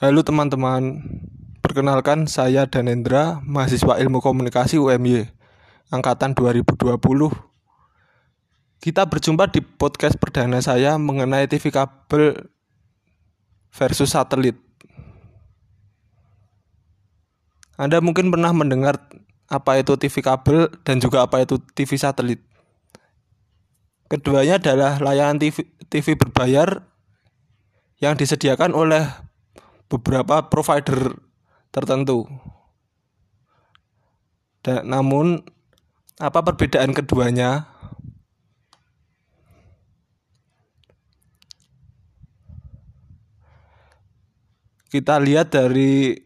Halo teman-teman, perkenalkan saya Danendra, mahasiswa ilmu komunikasi UMY, angkatan 2020. Kita berjumpa di podcast perdana saya mengenai TV kabel versus satelit. Anda mungkin pernah mendengar apa itu TV kabel dan juga apa itu TV satelit. Keduanya adalah layanan TV, TV berbayar yang disediakan oleh beberapa provider tertentu. Dan namun apa perbedaan keduanya? Kita lihat dari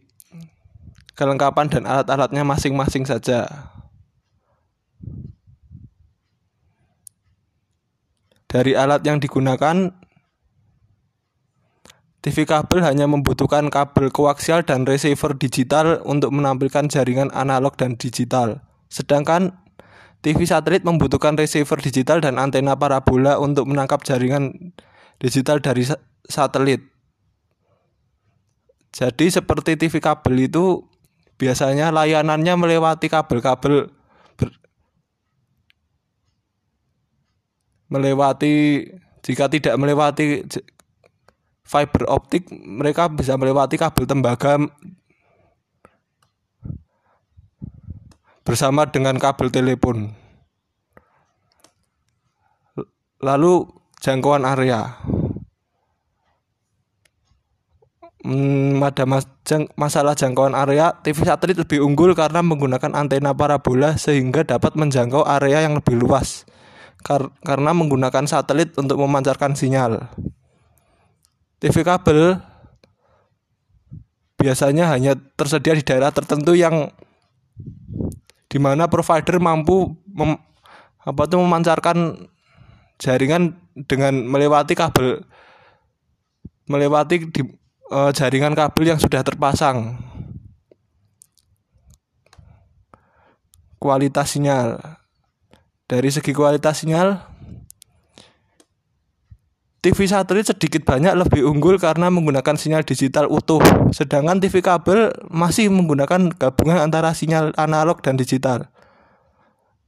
kelengkapan dan alat-alatnya masing-masing saja. Dari alat yang digunakan TV kabel hanya membutuhkan kabel koaksial dan receiver digital untuk menampilkan jaringan analog dan digital. Sedangkan TV satelit membutuhkan receiver digital dan antena parabola untuk menangkap jaringan digital dari satelit. Jadi seperti TV kabel itu biasanya layanannya melewati kabel-kabel melewati jika tidak melewati fiber optik mereka bisa melewati kabel tembaga bersama dengan kabel telepon. Lalu jangkauan area. Hmm, ada masalah jangkauan area, TV satelit lebih unggul karena menggunakan antena parabola sehingga dapat menjangkau area yang lebih luas. Kar karena menggunakan satelit untuk memancarkan sinyal. TV kabel biasanya hanya tersedia di daerah tertentu yang di mana provider mampu mem, apa itu memancarkan jaringan dengan melewati kabel melewati di, e, jaringan kabel yang sudah terpasang. Kualitas sinyal. Dari segi kualitas sinyal TV satelit sedikit banyak lebih unggul karena menggunakan sinyal digital utuh, sedangkan TV kabel masih menggunakan gabungan antara sinyal analog dan digital.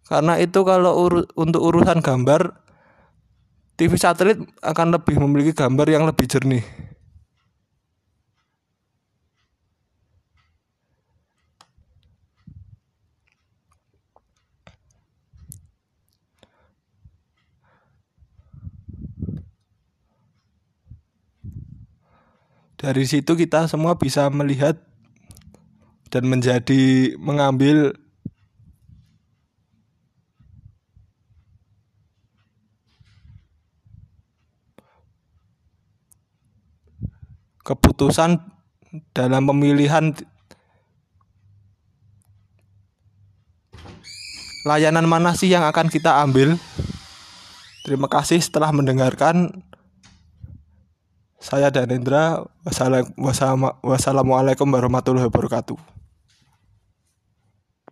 Karena itu kalau ur untuk urusan gambar, TV satelit akan lebih memiliki gambar yang lebih jernih. Dari situ kita semua bisa melihat dan menjadi mengambil keputusan dalam pemilihan layanan mana sih yang akan kita ambil. Terima kasih setelah mendengarkan. Saya Danendra. Wassalamualaikum warahmatullahi wabarakatuh.